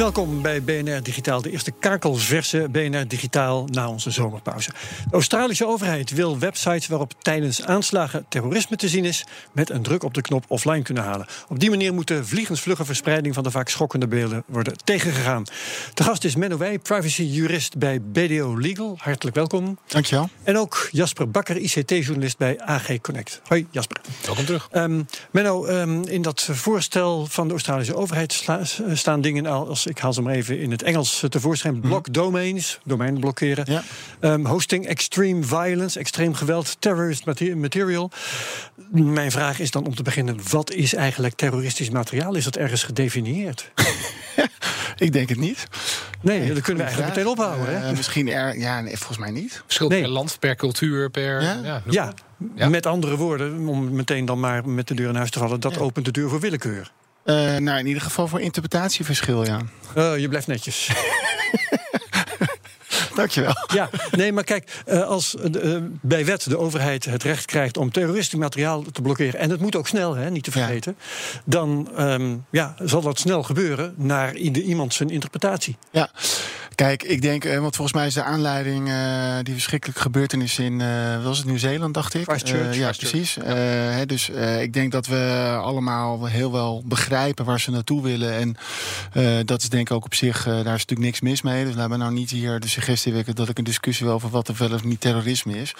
Welkom bij BNR Digitaal, de eerste kakelverse BNR Digitaal na onze zomerpauze. De Australische overheid wil websites waarop tijdens aanslagen terrorisme te zien is, met een druk op de knop offline kunnen halen. Op die manier moet de vliegensvlugge verspreiding van de vaak schokkende beelden worden tegengegaan. De gast is Menno Wij, privacy-jurist bij BDO Legal. Hartelijk welkom. Dankjewel. En ook Jasper Bakker, ICT-journalist bij AG Connect. Hoi Jasper. Welkom terug. Um, Menno, um, in dat voorstel van de Australische overheid sla, staan dingen als, ik haal ze maar even in het Engels tevoorschijn, block mm. domains, domeinen blokkeren, ja. um, hosting extreme violence, extreem geweld, terrorist material. Mijn vraag is dan om te beginnen, wat is eigenlijk terroristisch materiaal? Is dat ergens gedefinieerd? ik denk het niet. Nee, nee dat kunnen we eigenlijk meteen ophouden. Uh, hè? misschien er, ja, nee, volgens mij niet. Verschilt nee. per land, per cultuur, per. Ja, ja, ja. ja, met andere woorden, om meteen dan maar met de deur in huis te vallen, dat opent de deur voor willekeur. Uh, nou, in ieder geval voor interpretatieverschil, ja. Uh, je blijft netjes. Dankjewel. Ja, nee, maar kijk, als uh, bij wet de overheid het recht krijgt om terroristisch materiaal te blokkeren, en het moet ook snel, hè, niet te vergeten, ja. dan um, ja, zal dat snel gebeuren naar iemand zijn interpretatie. Ja. Kijk, ik denk, want volgens mij is de aanleiding uh, die verschrikkelijke gebeurtenis in, uh, was het Nieuw-Zeeland, dacht ik? Christchurch. Ja, precies. Ja. dus ik denk dat we allemaal heel wel begrijpen waar ze naartoe willen. En dat is denk ik ook op zich, daar is natuurlijk niks mis mee. Dus laten we nou niet hier de suggestie wekken dat ik een discussie wil over wat er wel of niet terrorisme is.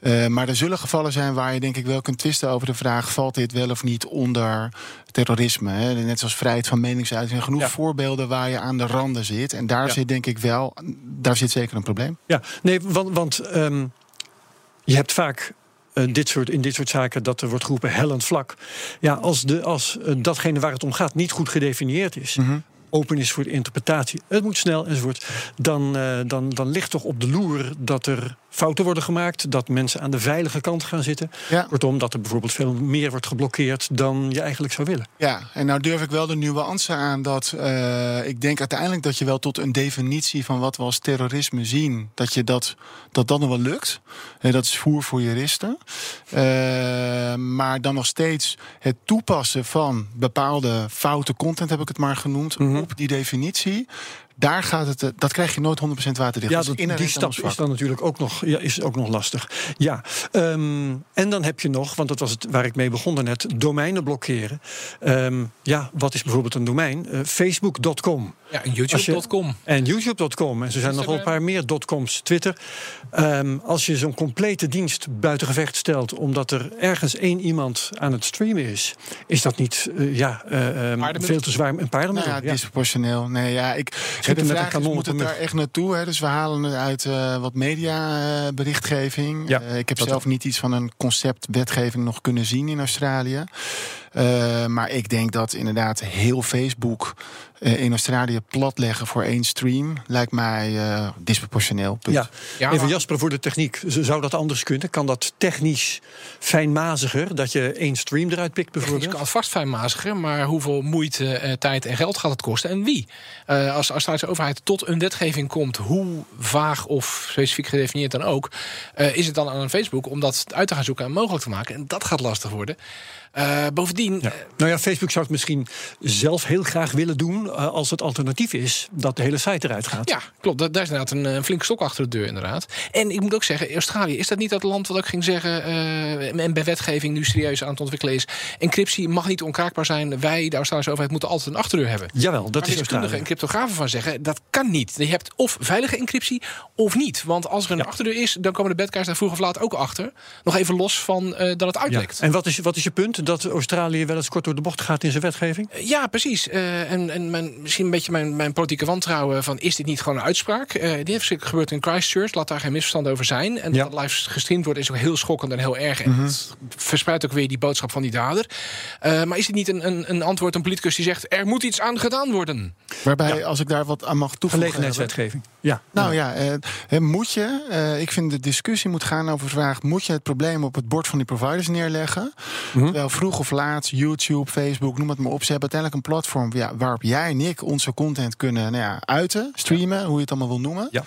Uh, maar er zullen gevallen zijn waar je denk ik wel kunt twisten over de vraag: valt dit wel of niet onder terrorisme? Hè? Net zoals vrijheid van meningsuiting. Er genoeg ja. voorbeelden waar je aan de randen zit. En daar ja. zit denk ik wel, daar zit zeker een probleem. Ja, nee, want, want um, je hebt vaak. Uh, dit soort, in dit soort zaken dat er wordt geroepen hellend vlak. Ja, als, de, als uh, datgene waar het om gaat niet goed gedefinieerd is, mm -hmm open is voor de interpretatie, het moet snel enzovoort, dan, uh, dan, dan ligt toch op de loer dat er fouten worden gemaakt, dat mensen aan de veilige kant gaan zitten. Ja. Kortom, dat er bijvoorbeeld veel meer wordt geblokkeerd dan je eigenlijk zou willen. Ja, en nou durf ik wel de nuance aan dat uh, ik denk uiteindelijk dat je wel tot een definitie van wat we als terrorisme zien, dat je dat, dat, dat nog wel lukt. En dat is voer voor juristen. Uh, maar dan nog steeds het toepassen van bepaalde foute content, heb ik het maar genoemd, mm -hmm. op die definitie daar gaat het, dat krijg je nooit 100% waterdicht. Ja, dat, die stap is dan natuurlijk ook nog, ja, is ook nog lastig. Ja, um, en dan heb je nog, want dat was het waar ik mee begon net, domeinen blokkeren. Um, ja, wat is bijvoorbeeld een domein? Uh, Facebook.com. Ja, en YouTube.com. En YouTube.com. En er zijn nog wel een paar meer dotcoms. Twitter. Um, als je zo'n complete dienst buiten gevecht stelt, omdat er ergens één iemand aan het streamen is, is dat niet uh, ja, uh, veel te zwaar een paardenmiddel? Nou ja, disproportioneel. Nee, ja, ik. De vraag is, moet het daar echt naartoe? Hè? Dus we halen het uit uh, wat mediaberichtgeving. Ja, uh, ik heb zelf niet iets van een concept wetgeving nog kunnen zien in Australië. Uh, maar ik denk dat inderdaad heel Facebook uh, in Australië platleggen voor één stream lijkt mij uh, disproportioneel. Punt. Ja. ja, even Jasper voor de techniek. Zou dat anders kunnen? Kan dat technisch fijnmaziger dat je één stream eruit pikt bijvoorbeeld? Het kan vast fijnmaziger, maar hoeveel moeite, uh, tijd en geld gaat het kosten en wie? Uh, als de Australische overheid tot een wetgeving komt, hoe vaag of specifiek gedefinieerd dan ook, uh, is het dan aan Facebook om dat uit te gaan zoeken en mogelijk te maken? En dat gaat lastig worden. Uh, bovendien. Ja. Nou ja, Facebook zou het misschien zelf heel graag willen doen. Uh, als het alternatief is dat de hele site eruit gaat. Ja, klopt. Daar is inderdaad een, een flinke stok achter de deur, inderdaad. En ik moet ook zeggen, Australië, is dat niet dat land wat ik ging zeggen. Uh, en bij wetgeving nu serieus aan het ontwikkelen is. Encryptie mag niet onkraakbaar zijn. Wij, de Australische overheid, moeten altijd een achterdeur hebben. Jawel, dat is Australië. en cryptografen van zeggen, dat kan niet. Je hebt of veilige encryptie of niet. Want als er een ja. achterdeur is, dan komen de bedkaars daar vroeg of laat ook achter. Nog even los van dat het uitlekt. Ja. En wat is, wat is je punt? Dat Australië wel eens kort door de bocht gaat in zijn wetgeving? Ja, precies. Uh, en en mijn, misschien een beetje mijn, mijn politieke wantrouwen van... is dit niet gewoon een uitspraak? Uh, die heeft gebeurd in Christchurch, laat daar geen misverstand over zijn. En ja. dat live gestreamd wordt is ook heel schokkend en heel erg. En mm -hmm. het verspreidt ook weer die boodschap van die dader. Uh, maar is dit niet een, een, een antwoord, een politicus die zegt... er moet iets aan gedaan worden? Waarbij, ja. als ik daar wat aan mag toevoegen... Gelegenheidswetgeving. Ja. Nou ja, moet je... ik vind de discussie moet gaan over de vraag... moet je het probleem op het bord van die providers neerleggen? Mm -hmm. Wel vroeg of laat, YouTube, Facebook, noem het maar op. Ze hebben uiteindelijk een platform ja, waarop jij en ik onze content kunnen nou ja, uiten, streamen, hoe je het allemaal wil noemen. Ja.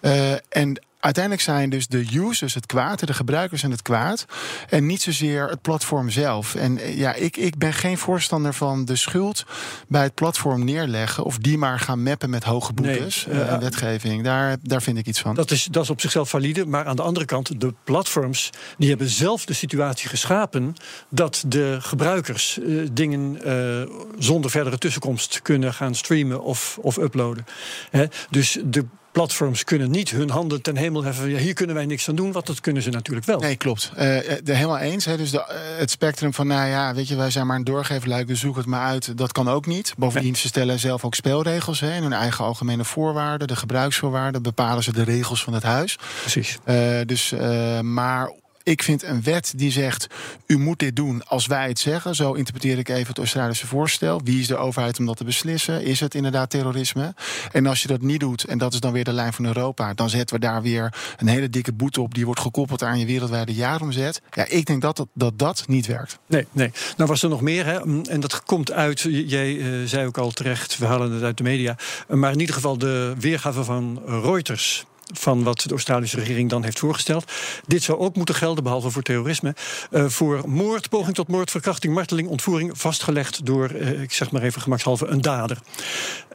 Uh, en uiteindelijk zijn dus de users het kwaad, de gebruikers en het kwaad. En niet zozeer het platform zelf. En ja, ik, ik ben geen voorstander van de schuld bij het platform neerleggen. Of die maar gaan mappen met hoge boetes nee, uh, en wetgeving. Daar, daar vind ik iets van. Dat is, dat is op zichzelf valide. Maar aan de andere kant, de platforms die hebben zelf de situatie geschapen dat de gebruikers uh, dingen uh, zonder verdere tussenkomst kunnen gaan streamen of, of uploaden. He, dus de platforms kunnen niet hun handen ten hemel heffen. Ja, hier kunnen wij niks aan doen, want dat kunnen ze natuurlijk wel. Nee, klopt. Uh, de, helemaal eens. Hè. Dus de, uh, het spectrum van, nou ja, weet je, wij zijn maar een doorgeefluik, dus zoek het maar uit. Dat kan ook niet. Bovendien, ze stellen zelf ook speelregels hè, in hun eigen algemene voorwaarden, de gebruiksvoorwaarden, bepalen ze de regels van het huis. Precies. Uh, dus, maar ik vind een wet die zegt: u moet dit doen als wij het zeggen. Zo interpreteer ik even het Australische voorstel. Wie is de overheid om dat te beslissen? Is het inderdaad terrorisme? En als je dat niet doet, en dat is dan weer de lijn van Europa, dan zetten we daar weer een hele dikke boete op. Die wordt gekoppeld aan je wereldwijde jaaromzet. Ja, ik denk dat dat, dat, dat niet werkt. Nee, nee. Nou was er nog meer, hè? en dat komt uit. Jij uh, zei ook al terecht, we halen het uit de media. Maar in ieder geval de weergave van Reuters van wat de Australische regering dan heeft voorgesteld. Dit zou ook moeten gelden, behalve voor terrorisme, uh, voor moord, poging tot moord, verkrachting, marteling, ontvoering, vastgelegd door, uh, ik zeg maar even gemakshalve, een dader.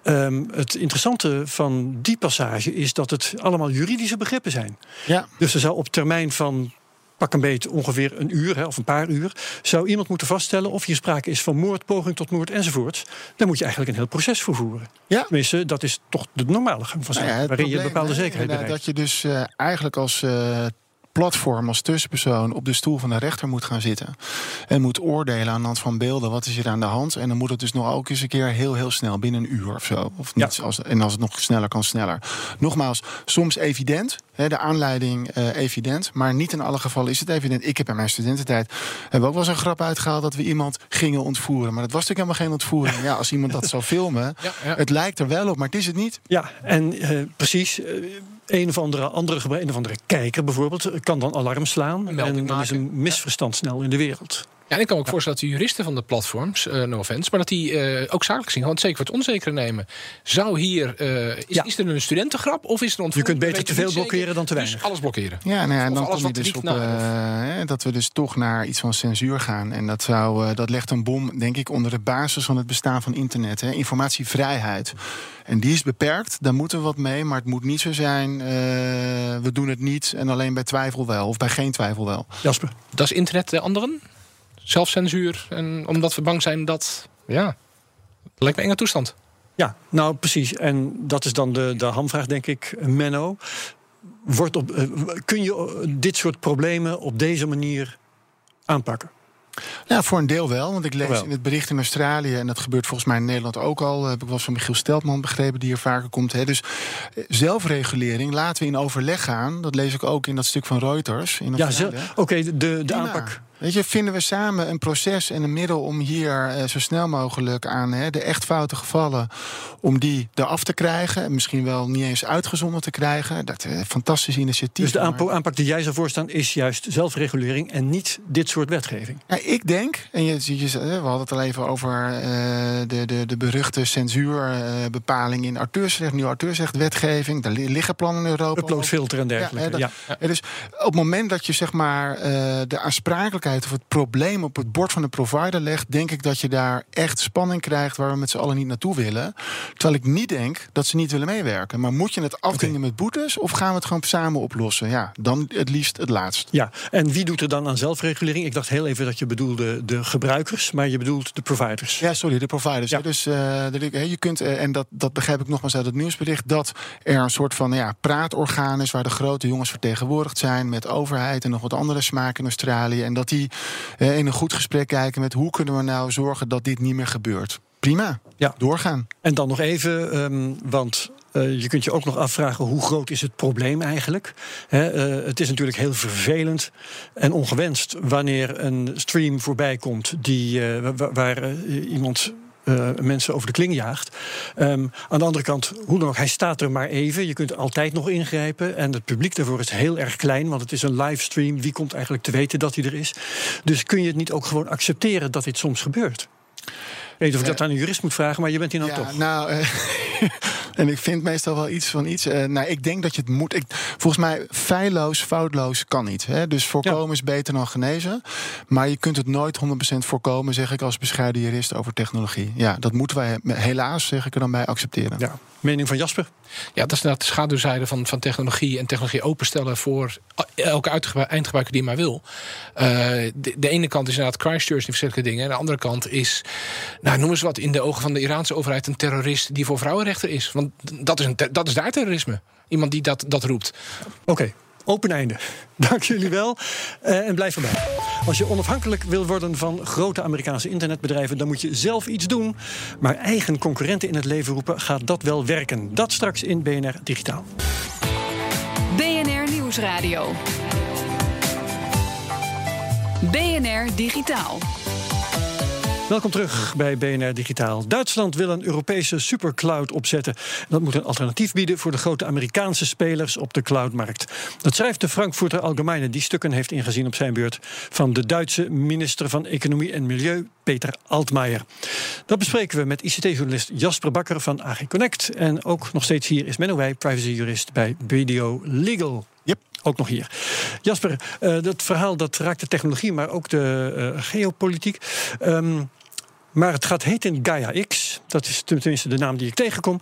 Um, het interessante van die passage is dat het allemaal juridische begrippen zijn. Ja. Dus er zou op termijn van pak een beet ongeveer een uur hè, of een paar uur, zou iemand moeten vaststellen of hier sprake is van moord, poging tot moord enzovoort. Dan moet je eigenlijk een heel proces vervoeren. Ja. Tenminste, dat is toch de normale gang van zaken, nou ja, waarin probleem, je bepaalde zekerheid bereikt. Dat je dus uh, eigenlijk als uh, platform als tussenpersoon op de stoel van de rechter moet gaan zitten. En moet oordelen aan de hand van beelden. Wat is hier aan de hand? En dan moet het dus nog ook eens een keer heel, heel snel, binnen een uur of zo. Of niet, ja. als, en als het nog sneller kan, sneller. Nogmaals, soms evident. Hè, de aanleiding uh, evident. Maar niet in alle gevallen is het evident. Ik heb in mijn studententijd hebben we ook wel eens een grap uitgehaald dat we iemand gingen ontvoeren. Maar dat was natuurlijk helemaal geen ontvoering. Ja, als iemand dat zou filmen. Ja, ja. Het lijkt er wel op, maar het is het niet. Ja, en uh, precies. Uh, een of andere, andere, een of andere kijker bijvoorbeeld kan dan alarm slaan. En dan is een misverstand snel in de wereld. Ja, en ik kan me ook voorstellen dat de juristen van de platforms, uh, no offense, maar dat die uh, ook zakelijk zien, gewoon zeker wat onzeker nemen. Zou hier, uh, is, ja. is er een studentengrap of is er een Je kunt beter te veel blokkeren dan te weinig. Dus alles blokkeren. Ja, nou ja en dan kom je dus op hè, dat we dus toch naar iets van censuur gaan. En dat, zou, dat legt een bom, denk ik, onder de basis van het bestaan van internet. Hè. Informatievrijheid. En die is beperkt, daar moeten we wat mee. Maar het moet niet zo zijn, we doen het niet en alleen bij twijfel wel. Of bij geen twijfel wel. Jasper. Dat is internet de anderen? Zelfcensuur. En omdat we bang zijn dat. Ja, lijkt me enge toestand. Ja, nou precies. En dat is dan de, de hamvraag, denk ik, Menno. Wordt op, kun je dit soort problemen op deze manier aanpakken? Ja, voor een deel wel. Want ik lees in het bericht in Australië, en dat gebeurt volgens mij in Nederland ook al, heb ik wel van Michiel Steltman begrepen, die hier vaker komt. Hè. Dus zelfregulering laten we in overleg gaan. Dat lees ik ook in dat stuk van Reuters. In ja, oké, okay, de, de aanpak. Weet je, vinden we samen een proces en een middel om hier uh, zo snel mogelijk aan hè, de echt foute gevallen, om die eraf te krijgen. En misschien wel niet eens uitgezonden te krijgen. Dat is uh, een fantastisch initiatief. Dus de aanpak, aanpak die jij zou voorstaan is juist zelfregulering en niet dit soort wetgeving? Ja, ik denk, en je, je, we hadden het al even over uh, de, de, de beruchte censuurbepaling in auteursrecht, nieuwe auteursrecht wetgeving. Daar liggen plannen in Europa. Uploadfilter en dergelijke. Ja, dat, ja. Dus op het moment dat je zeg maar de of het probleem op het bord van de provider legt, denk ik dat je daar echt spanning krijgt waar we met z'n allen niet naartoe willen. Terwijl ik niet denk dat ze niet willen meewerken. Maar moet je het afdingen okay. met boetes of gaan we het gewoon samen oplossen? Ja, dan het liefst het laatst. Ja, en wie doet er dan aan zelfregulering? Ik dacht heel even dat je bedoelde de gebruikers, maar je bedoelt de providers. Ja, sorry, de providers. Ja. Dus uh, je kunt, uh, en dat, dat begrijp ik nogmaals uit het nieuwsbericht, dat er een soort van ja, praatorgaan is waar de grote jongens vertegenwoordigd zijn met overheid en nog wat andere smaken in Australië. En dat die eh, in een goed gesprek kijken met hoe kunnen we nou zorgen dat dit niet meer gebeurt. Prima, Ja. doorgaan. En dan nog even, ehm, want eh, je kunt je ook nog afvragen hoe groot is het probleem eigenlijk. Eh, het is natuurlijk heel vervelend en ongewenst wanneer een stream voorbij komt die, wa- waar iemand. Eh, mensen over de kling jaagt. Ehm, aan de andere kant, hoe dan ook, hij staat er maar even. Je kunt altijd nog ingrijpen. En het publiek daarvoor is heel erg klein, want het is een livestream. Wie komt eigenlijk te weten dat hij er is? Dus kun je het niet ook gewoon accepteren dat dit soms gebeurt? Ik weet niet of ik dat aan een jurist moet vragen, maar je bent hier nou Ja, toch. nou, eh, en ik vind meestal wel iets van iets. Eh, nou, ik denk dat je het moet. Ik, volgens mij, feilloos, foutloos kan niet. Hè? Dus voorkomen is beter dan genezen. Maar je kunt het nooit 100% voorkomen, zeg ik als bescheiden jurist over technologie. Ja, dat moeten wij helaas, zeg ik er dan bij, accepteren. Ja. Mening van Jasper? Ja, dat is de schaduwzijde van, van technologie en technologie openstellen voor elke eindgebruiker die maar wil. Eh, de, de ene kant is inderdaad Christchurch en verschillende dingen. En de andere kant is, nou, noem eens wat, in de ogen van de Iraanse overheid een terrorist die voor vrouwenrechter is. Want dat is, een dat is daar terrorisme. Iemand die dat, dat roept. Oké, open einde. Dank jullie wel. Eh, en blijf erbij. Als je onafhankelijk wil worden van grote Amerikaanse internetbedrijven, dan moet je zelf iets doen. Maar eigen concurrenten in het leven roepen, gaat dat wel werken? Dat straks in BNR Digitaal. BNR Nieuwsradio. BNR Digitaal. Welkom terug bij BNR Digitaal. Duitsland wil een Europese supercloud opzetten. Dat moet een alternatief bieden voor de grote Amerikaanse spelers op de cloudmarkt. Dat schrijft de Frankfurter Allgemeine, die stukken heeft ingezien op zijn beurt van de Duitse minister van Economie en Milieu, Peter Altmaier. Dat bespreken we met ICT-journalist Jasper Bakker van AG Connect. En ook nog steeds hier is Menno Wij, privacyjurist bij BDO Legal. Yep. Ook nog hier. Jasper, eh, dat verhaal dat raakt de technologie, maar ook de eh, geopolitiek. Ehm, maar het gaat heten Gaia X. Dat is tenminste de naam die ik tegenkom.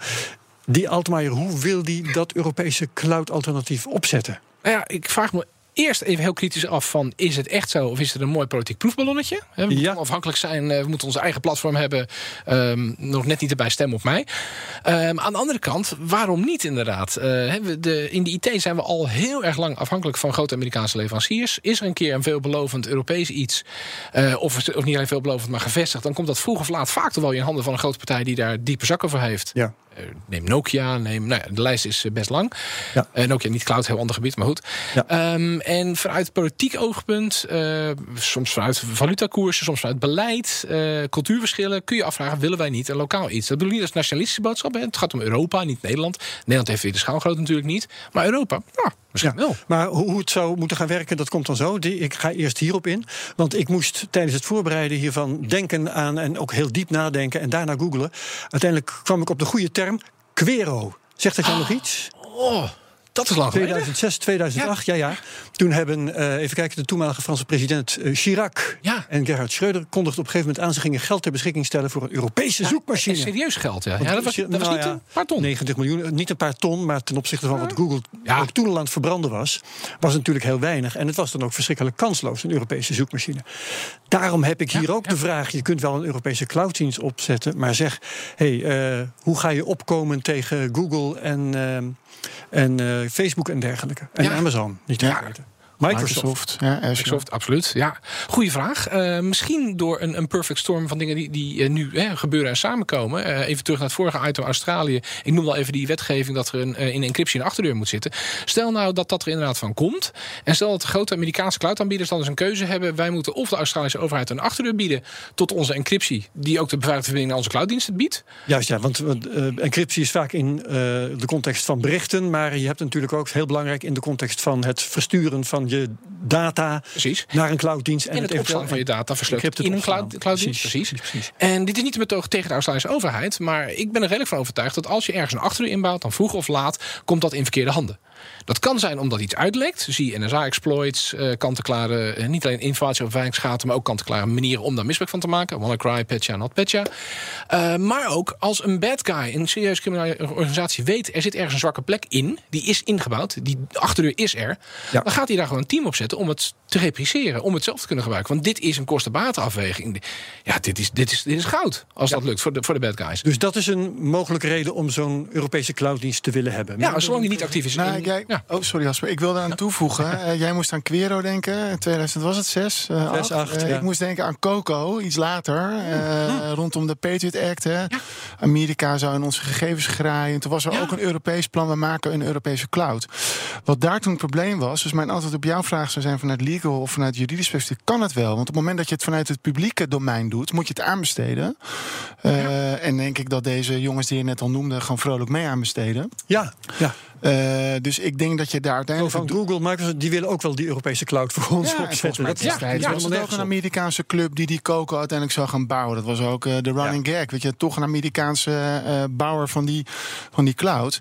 Die Altmaier, hoe wil die dat Europese cloud-alternatief opzetten? Nou ja, ik vraag me eerst even heel kritisch af van... is het echt zo of is het een mooi politiek proefballonnetje? We moeten Ja. afhankelijk zijn, eh, we moeten onze eigen platform hebben. ehm, nog net niet erbij stemmen op mij. Ehm, aan de andere kant, waarom niet inderdaad? Eh, de, in de IT zijn we al heel erg lang afhankelijk van grote Amerikaanse leveranciers. Is er een keer een veelbelovend Europees iets... eh, of, of niet alleen veelbelovend, maar gevestigd... dan komt dat vroeg of laat vaak toch wel in handen van een grote partij... die daar diepe zakken voor heeft. Ja. Eh, neem Nokia, neem, nou ja, de lijst is eh, best lang. Ja. Eh, Nokia niet cloud, heel ander gebied, maar goed. Ja. Ehm, en vanuit politiek oogpunt, soms vanuit valutakoersen, soms vanuit beleid, eh, cultuurverschillen, kun je afvragen: willen wij niet een lokaal iets? Dat bedoel ik niet als nationalistische boodschap. Hè? Het gaat om Europa, niet Nederland. Nederland heeft weer de schaalgroot natuurlijk niet, maar Europa, ja, misschien wel. Maar hoe, het zou moeten gaan werken, dat komt dan zo. Die, ik ga eerst hierop in. Want ik moest tijdens het voorbereiden hiervan denken aan... en ook heel diep nadenken en daarna googlen. Uiteindelijk kwam ik op de goede term, Quero. Zegt dat jou nog iets? Oh, dat is lang geleden. 2006, 2008, ja, ja. Toen hebben, eh, even kijken, de toenmalige Franse president eh, Chirac Ja. en Gerhard Schreuder kondigden op een gegeven moment aan... ze gingen geld ter beschikking stellen voor een Europese zoekmachine. serieus geld, ja. Ja dat was, dat was nou niet een paar ton. 90 miljoen, eh, niet een paar ton, maar ten opzichte van wat Google ook toen al aan het verbranden was, was natuurlijk heel weinig. En het was dan ook verschrikkelijk kansloos, een Europese zoekmachine. Daarom heb ik hier ook de vraag: je kunt wel een Europese clouddienst opzetten, maar zeg, hey, eh, hoe ga je opkomen tegen Google en, eh, en eh, Facebook en dergelijke? En. Amazon, niet te vergeten. Microsoft. Microsoft, ja. Microsoft, absoluut. Ja, goede vraag. Eh, misschien door een, een perfect storm van dingen die, die eh, nu hè, gebeuren en samenkomen. Eh, even terug naar het vorige item Australië. Ik noem wel even die wetgeving dat er een, in encryptie een achterdeur moet zitten. Stel nou dat dat er inderdaad van komt. En stel dat de grote Amerikaanse cloudaanbieders dan eens een keuze hebben. Wij moeten of de Australische overheid een achterdeur bieden tot onze encryptie. Die ook de beveiligde verbinding naar onze clouddiensten biedt. Juist, ja, want eh, encryptie is vaak in eh, de context van berichten, maar je hebt natuurlijk ook heel belangrijk in de context van het versturen van je data Precies. naar een clouddienst En, het opslaan van je data versleuteld encrypted in een cloud, clouddienst. Precies, Precies. precies, En dit is niet een betoog tegen de Australische overheid. Maar ik ben er redelijk van overtuigd dat als je ergens een achterdeur inbouwt, dan vroeg of laat komt dat in verkeerde handen. Dat kan zijn omdat iets uitlekt. Zie NSA-exploits, eh kant-en-klare, eh, niet alleen informatie over veiligheidsgaten, maar ook kant-en-klare manieren om daar misbruik van te maken. WannaCry, Petya, not Petya. Eh, maar ook als een bad guy, een serieuze criminele organisatie weet, er zit ergens een zwakke plek in, die is ingebouwd, die achterdeur is er, Ja. dan gaat hij daar gewoon een team op zetten om het te repriseren, om het zelf te kunnen gebruiken. Want dit is een kosten-batenafweging. Ja, dit is, dit is, dit is goud, als dat lukt voor de, voor de bad guys. Dus dat is een mogelijke reden om zo'n Europese clouddienst te willen hebben. Ja, zolang die niet actief is Nou, in, Oh, sorry Jasper. Ik wilde aan toevoegen. Uh, jij moest aan Quero denken. In 2000 was het 6? Uh, 6, 8, ja. Ik moest denken aan Coco, iets later. Hm. Rondom de Patriot Act. Hè. Amerika zou in onze gegevens graaien. Toen was er ook een Europees plan. We maken een Europese cloud. Wat daar toen het probleem was... dus mijn antwoord op jouw vraag zou zijn vanuit legal of vanuit juridisch perspectief... kan het wel. Want op het moment dat je het vanuit het publieke domein doet... moet je het aanbesteden. En denk ik dat deze jongens die je net al noemde... gewoon vrolijk mee aanbesteden. Ja, ja. Uh, dus ik denk dat je daar uiteindelijk... Van Google, Microsoft, die willen ook wel die Europese cloud voor ons ja, opzetten. Dat ja, ja, was ook een Amerikaanse club die die Coco uiteindelijk zou gaan bouwen. Dat was ook uh, de running gag. Weet je, toch een Amerikaanse uh, bouwer van die, van die cloud.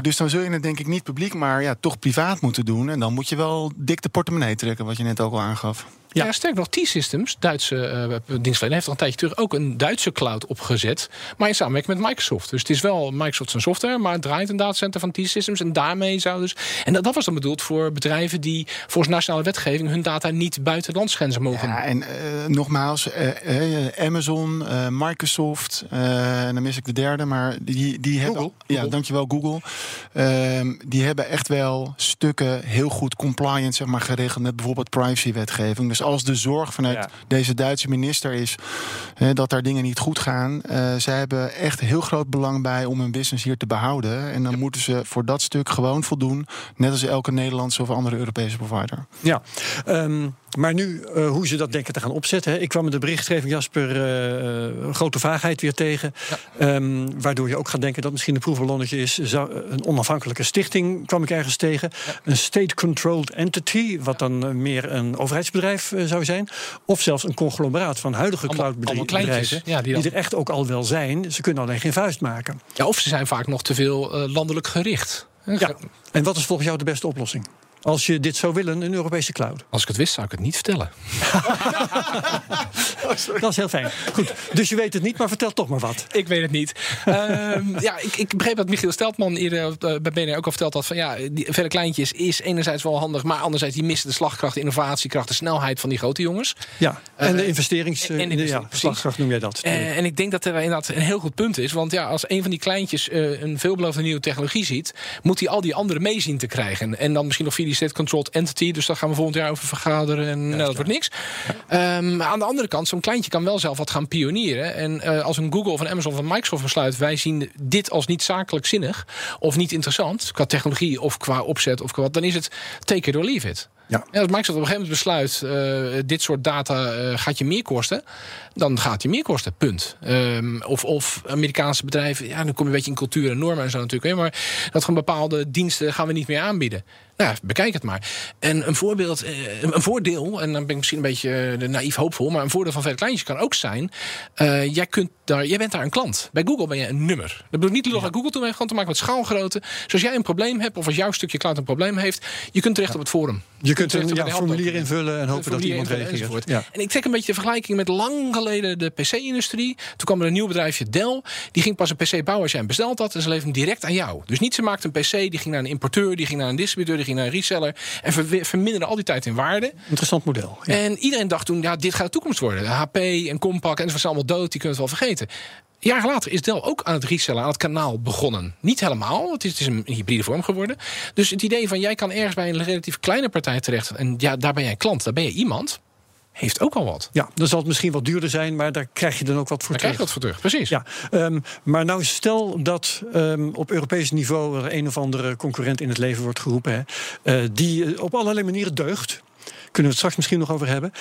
Dus dan zul je het denk ik niet publiek, maar ja, toch privaat moeten doen. En dan moet je wel dik de portemonnee trekken, wat je net ook al aangaf. Ja, ja sterk nog, T-Systems, Duitse uh, dienstverlener, heeft al een tijdje terug ook een Duitse cloud opgezet. Maar in samenwerking met Microsoft. Dus het is wel Microsoft zijn software, maar het draait een datacenter van T-Systems. En daarmee zou dus. En dat, dat, was dan bedoeld voor bedrijven die volgens nationale wetgeving hun data niet buiten landsgrenzen mogen. Ja, en uh, nogmaals, uh, Amazon, Microsoft, en dan mis ik de derde, maar die, die Google. hebben. Ja, dankjewel, Google. Ehm, die hebben echt wel stukken heel goed compliant zeg maar, geregeld met bijvoorbeeld privacywetgeving. Dus als de zorg vanuit ja. deze Duitse minister is hè, dat daar dingen niet goed gaan. Uh, zij hebben echt heel groot belang bij om hun business hier te behouden. En dan ja. moeten ze voor dat stuk gewoon voldoen. Net als elke Nederlandse of andere Europese provider. Ja, um, maar nu uh, hoe ze dat denken te gaan opzetten. Hè. Ik kwam met de berichtgeving, Jasper, uh, grote vaagheid weer tegen. Ja. Um, waardoor je ook gaat denken dat misschien een proefballonnetje is. Zou, een onafhankelijke stichting kwam ik ergens tegen. Ja. Een state-controlled entity, wat dan meer een overheidsbedrijf zou zijn. Of zelfs een conglomeraat van huidige cloudbedrijven. Ja, die, die, er echt ook al wel zijn. Ze kunnen alleen geen vuist maken. Ja, of ze zijn vaak nog te veel landelijk gericht. Ja. En wat is volgens jou de beste oplossing? Als je dit zou willen, een Europese cloud. Als ik het wist, zou ik het niet vertellen. oh, dat is heel fijn. Goed, dus je weet het niet, maar vertel toch maar wat. Ik weet het niet. um, ja, ik, ik, begreep dat Michiel Steltman eerder uh, bij BNR ook al verteld had... van ja, die verre kleintjes is enerzijds wel handig... maar anderzijds die missen de slagkracht, de innovatiekracht... de snelheid van die grote jongens. Ja, en de investerings... Uh, en de ja, slagkracht noem jij dat. Uh, en ik denk dat er inderdaad een heel goed punt is. Want ja, als een van die kleintjes een veelbelovende nieuwe technologie ziet... moet hij al die anderen mee zien te krijgen. En dan misschien nog via die state-controlled entity. Dus daar gaan we volgend jaar over vergaderen. En ja, nou, dat wordt niks. Ja. Um, aan de andere kant, zo'n kleintje kan wel zelf wat gaan pionieren. En uh, als een Google of een Amazon of een Microsoft besluit... wij zien dit als niet zakelijk zinnig of niet interessant... qua technologie of qua opzet of qua wat... dan is het take it or leave it. Ja. En als Microsoft op een gegeven moment besluit... Uh, dit soort data uh, gaat je meer kosten... dan gaat je meer kosten, punt. Um, of, of Amerikaanse bedrijven... ja, dan kom je een beetje in cultuur en normen en zo natuurlijk... maar dat gewoon bepaalde diensten gaan we niet meer aanbieden. Nou, bekijk het maar. En een voorbeeld, een voordeel, en dan ben ik misschien een beetje naïef hoopvol, maar een voordeel van verre kleintjes kan ook zijn: uh, jij, kunt daar, jij bent daar een klant. Bij Google ben je een nummer. Dat bedoel ik niet lullig ja. Google toe, maar gewoon te maken met schaalgrootte. Dus als jij een probleem hebt, of als jouw stukje cloud een probleem heeft, je kunt terecht ja. op het forum. Je kunt een ja, formulier invullen en hopen dat iemand reageert. Ja. En ik trek een beetje de vergelijking met lang geleden de PC-industrie. Toen kwam er een nieuw bedrijfje, Dell. Die ging pas een PC bouwen als jij hem besteld had. En ze leveren hem direct aan jou. Dus niet ze maakte een PC, die ging naar een importeur, die ging naar een distributeur, die ging naar een reseller. En ver verminderde al die tijd in waarde. Interessant model. Ja. En iedereen dacht toen, ja, dit gaat de toekomst worden. HP en Compaq en ze zijn allemaal dood, die kunnen het wel vergeten. Jaren later is Dell ook aan het resellen, aan het kanaal begonnen. Niet helemaal, het is, het is een hybride vorm geworden. Dus het idee van jij kan ergens bij een relatief kleine partij terecht... en ja, daar ben jij klant, daar ben je iemand heeft ook al wat. Ja, dan zal het misschien wat duurder zijn, maar daar krijg je dan ook wat voor daar terug. krijg je wat voor terug, precies. Ja, um, maar nou stel dat um, op Europees niveau er een of andere concurrent in het leven wordt geroepen, hè, uh, die op allerlei manieren deugt. Kunnen we het straks misschien nog over hebben.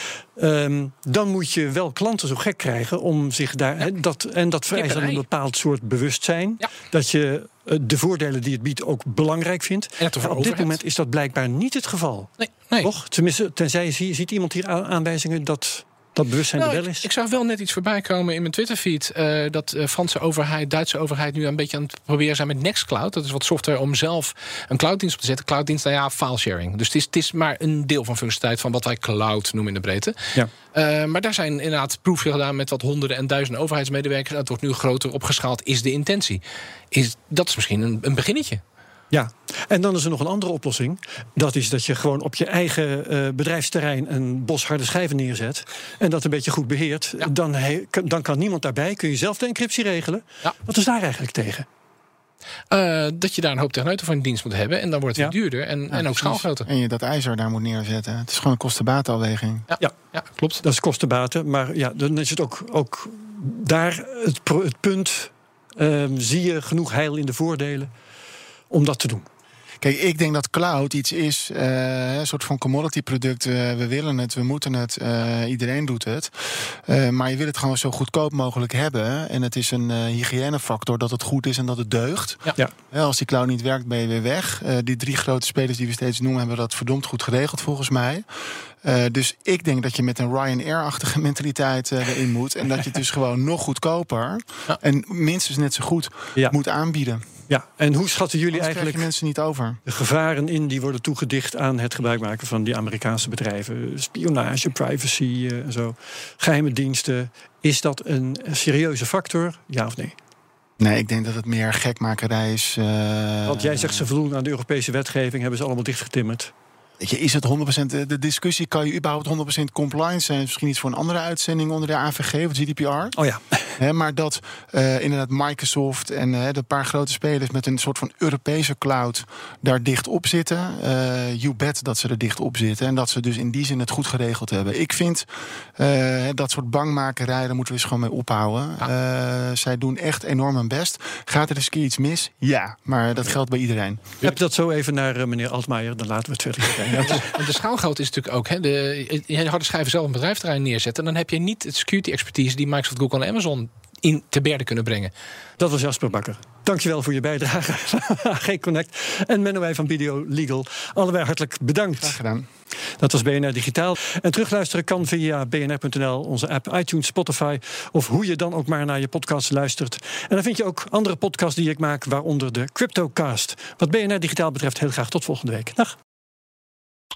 Um, dan moet je wel klanten zo gek krijgen om zich daar. Ja. He, dat, en dat vereist dan een bepaald soort bewustzijn. Ja. Dat je uh, de voordelen die het biedt ook belangrijk vindt. En op dit moment is dat blijkbaar niet het geval. Nee, nee. Toch? Tenminste, tenzij zie, ziet iemand hier aanwijzingen dat dat bewustzijn nou, er wel is? Ik, ik zag wel net iets voorbij komen in mijn Twitterfeed. Uh, dat de Franse overheid, Duitse overheid nu een beetje aan het proberen zijn met Nextcloud. Dat is wat software om zelf een clouddienst op te zetten. Clouddienst, nou ja, filesharing. Dus het is, het is maar een deel van functionaliteit van wat wij cloud noemen in de breedte. Ja. Uh, maar daar zijn inderdaad proefjes gedaan met wat honderden en duizenden overheidsmedewerkers. Dat wordt nu groter opgeschaald, is de intentie. Is, dat is misschien een, een beginnetje. Ja, en dan is er nog een andere oplossing. Dat is dat je gewoon op je eigen uh, bedrijfsterrein een bos harde schijven neerzet. En dat een beetje goed beheert. Ja. Dan, he, dan kan niemand daarbij. Kun je zelf de encryptie regelen. Ja. Wat is daar eigenlijk tegen? Uh, dat je daar een hoop techneuten voor in dienst moet hebben. En dan wordt het Ja. duurder en, en ook schaalgroter. En je dat ijzer daar moet neerzetten. Het is gewoon een kosten-batenafweging. Ja. Ja. ja, klopt. Dat is kostenbaten. Maar ja, dan is het ook, ook daar het punt. ehm, zie je genoeg heil in de voordelen om dat te doen? Kijk, ik denk dat cloud iets is, eh, een soort van commodity product. Eh, we willen het, we moeten het, eh, iedereen doet het. Eh, maar je wil het gewoon zo goedkoop mogelijk hebben. En het is een eh, hygiënefactor dat het goed is en dat het deugt. Ja. Als die cloud niet werkt, ben je weer weg. Eh, die drie grote spelers die we steeds noemen, hebben dat verdomd goed geregeld volgens mij. Eh, dus ik denk dat je met een Ryanair-achtige mentaliteit eh, erin moet. En dat je het dus gewoon nog goedkoper Ja. en minstens net zo goed Ja. moet aanbieden. Ja, en hoe schatten jullie Anders eigenlijk mensen niet over. de gevaren in die worden toegedicht aan het gebruik maken van die Amerikaanse bedrijven? Spionage, privacy eh, en zo. Geheime diensten. Is dat een serieuze factor? Ja of nee? Nee, ik denk dat het meer gekmakerij is. eh, Want jij zegt ze voldoen aan de Europese wetgeving, hebben ze allemaal dichtgetimmerd. Je, is het 100% de, de discussie? Kan je überhaupt 100% compliant zijn? Misschien iets voor een andere uitzending onder de AVG of GDPR. Oh ja. Maar dat eh, inderdaad Microsoft en eh, de paar grote spelers met een soort van Europese cloud daar dicht op zitten. eh you bet dat ze er dicht op zitten. En dat ze dus in die zin het goed geregeld hebben. Ik vind eh, dat soort bangmakerij, daar moeten we eens gewoon mee ophouden. Eh, zij doen echt enorm hun best. Gaat er eens een keer iets mis? Ja, maar dat geldt bij iedereen. Heb dat zo even naar eh, meneer Altmaier, dan laten we het verder En de schaalgrootte is natuurlijk ook. Hè, de, je harde schijven zelf een bedrijfterrein neerzetten. Dan heb je niet het security expertise die Microsoft, Google en Amazon in te berden kunnen brengen. Dat was Jasper Bakker. Dankjewel voor je bijdrage. Geen Connect. En Menno Wij van Video Legal. Allebei hartelijk bedankt. Graag gedaan. Dat was BNR Digitaal. En terugluisteren kan via bnr.nl, onze app, iTunes, Spotify... of hoe je dan ook maar naar je podcast luistert. En dan vind je ook andere podcasts die ik maak, waaronder de CryptoCast. Wat BNR Digitaal betreft heel graag tot volgende week. Dag.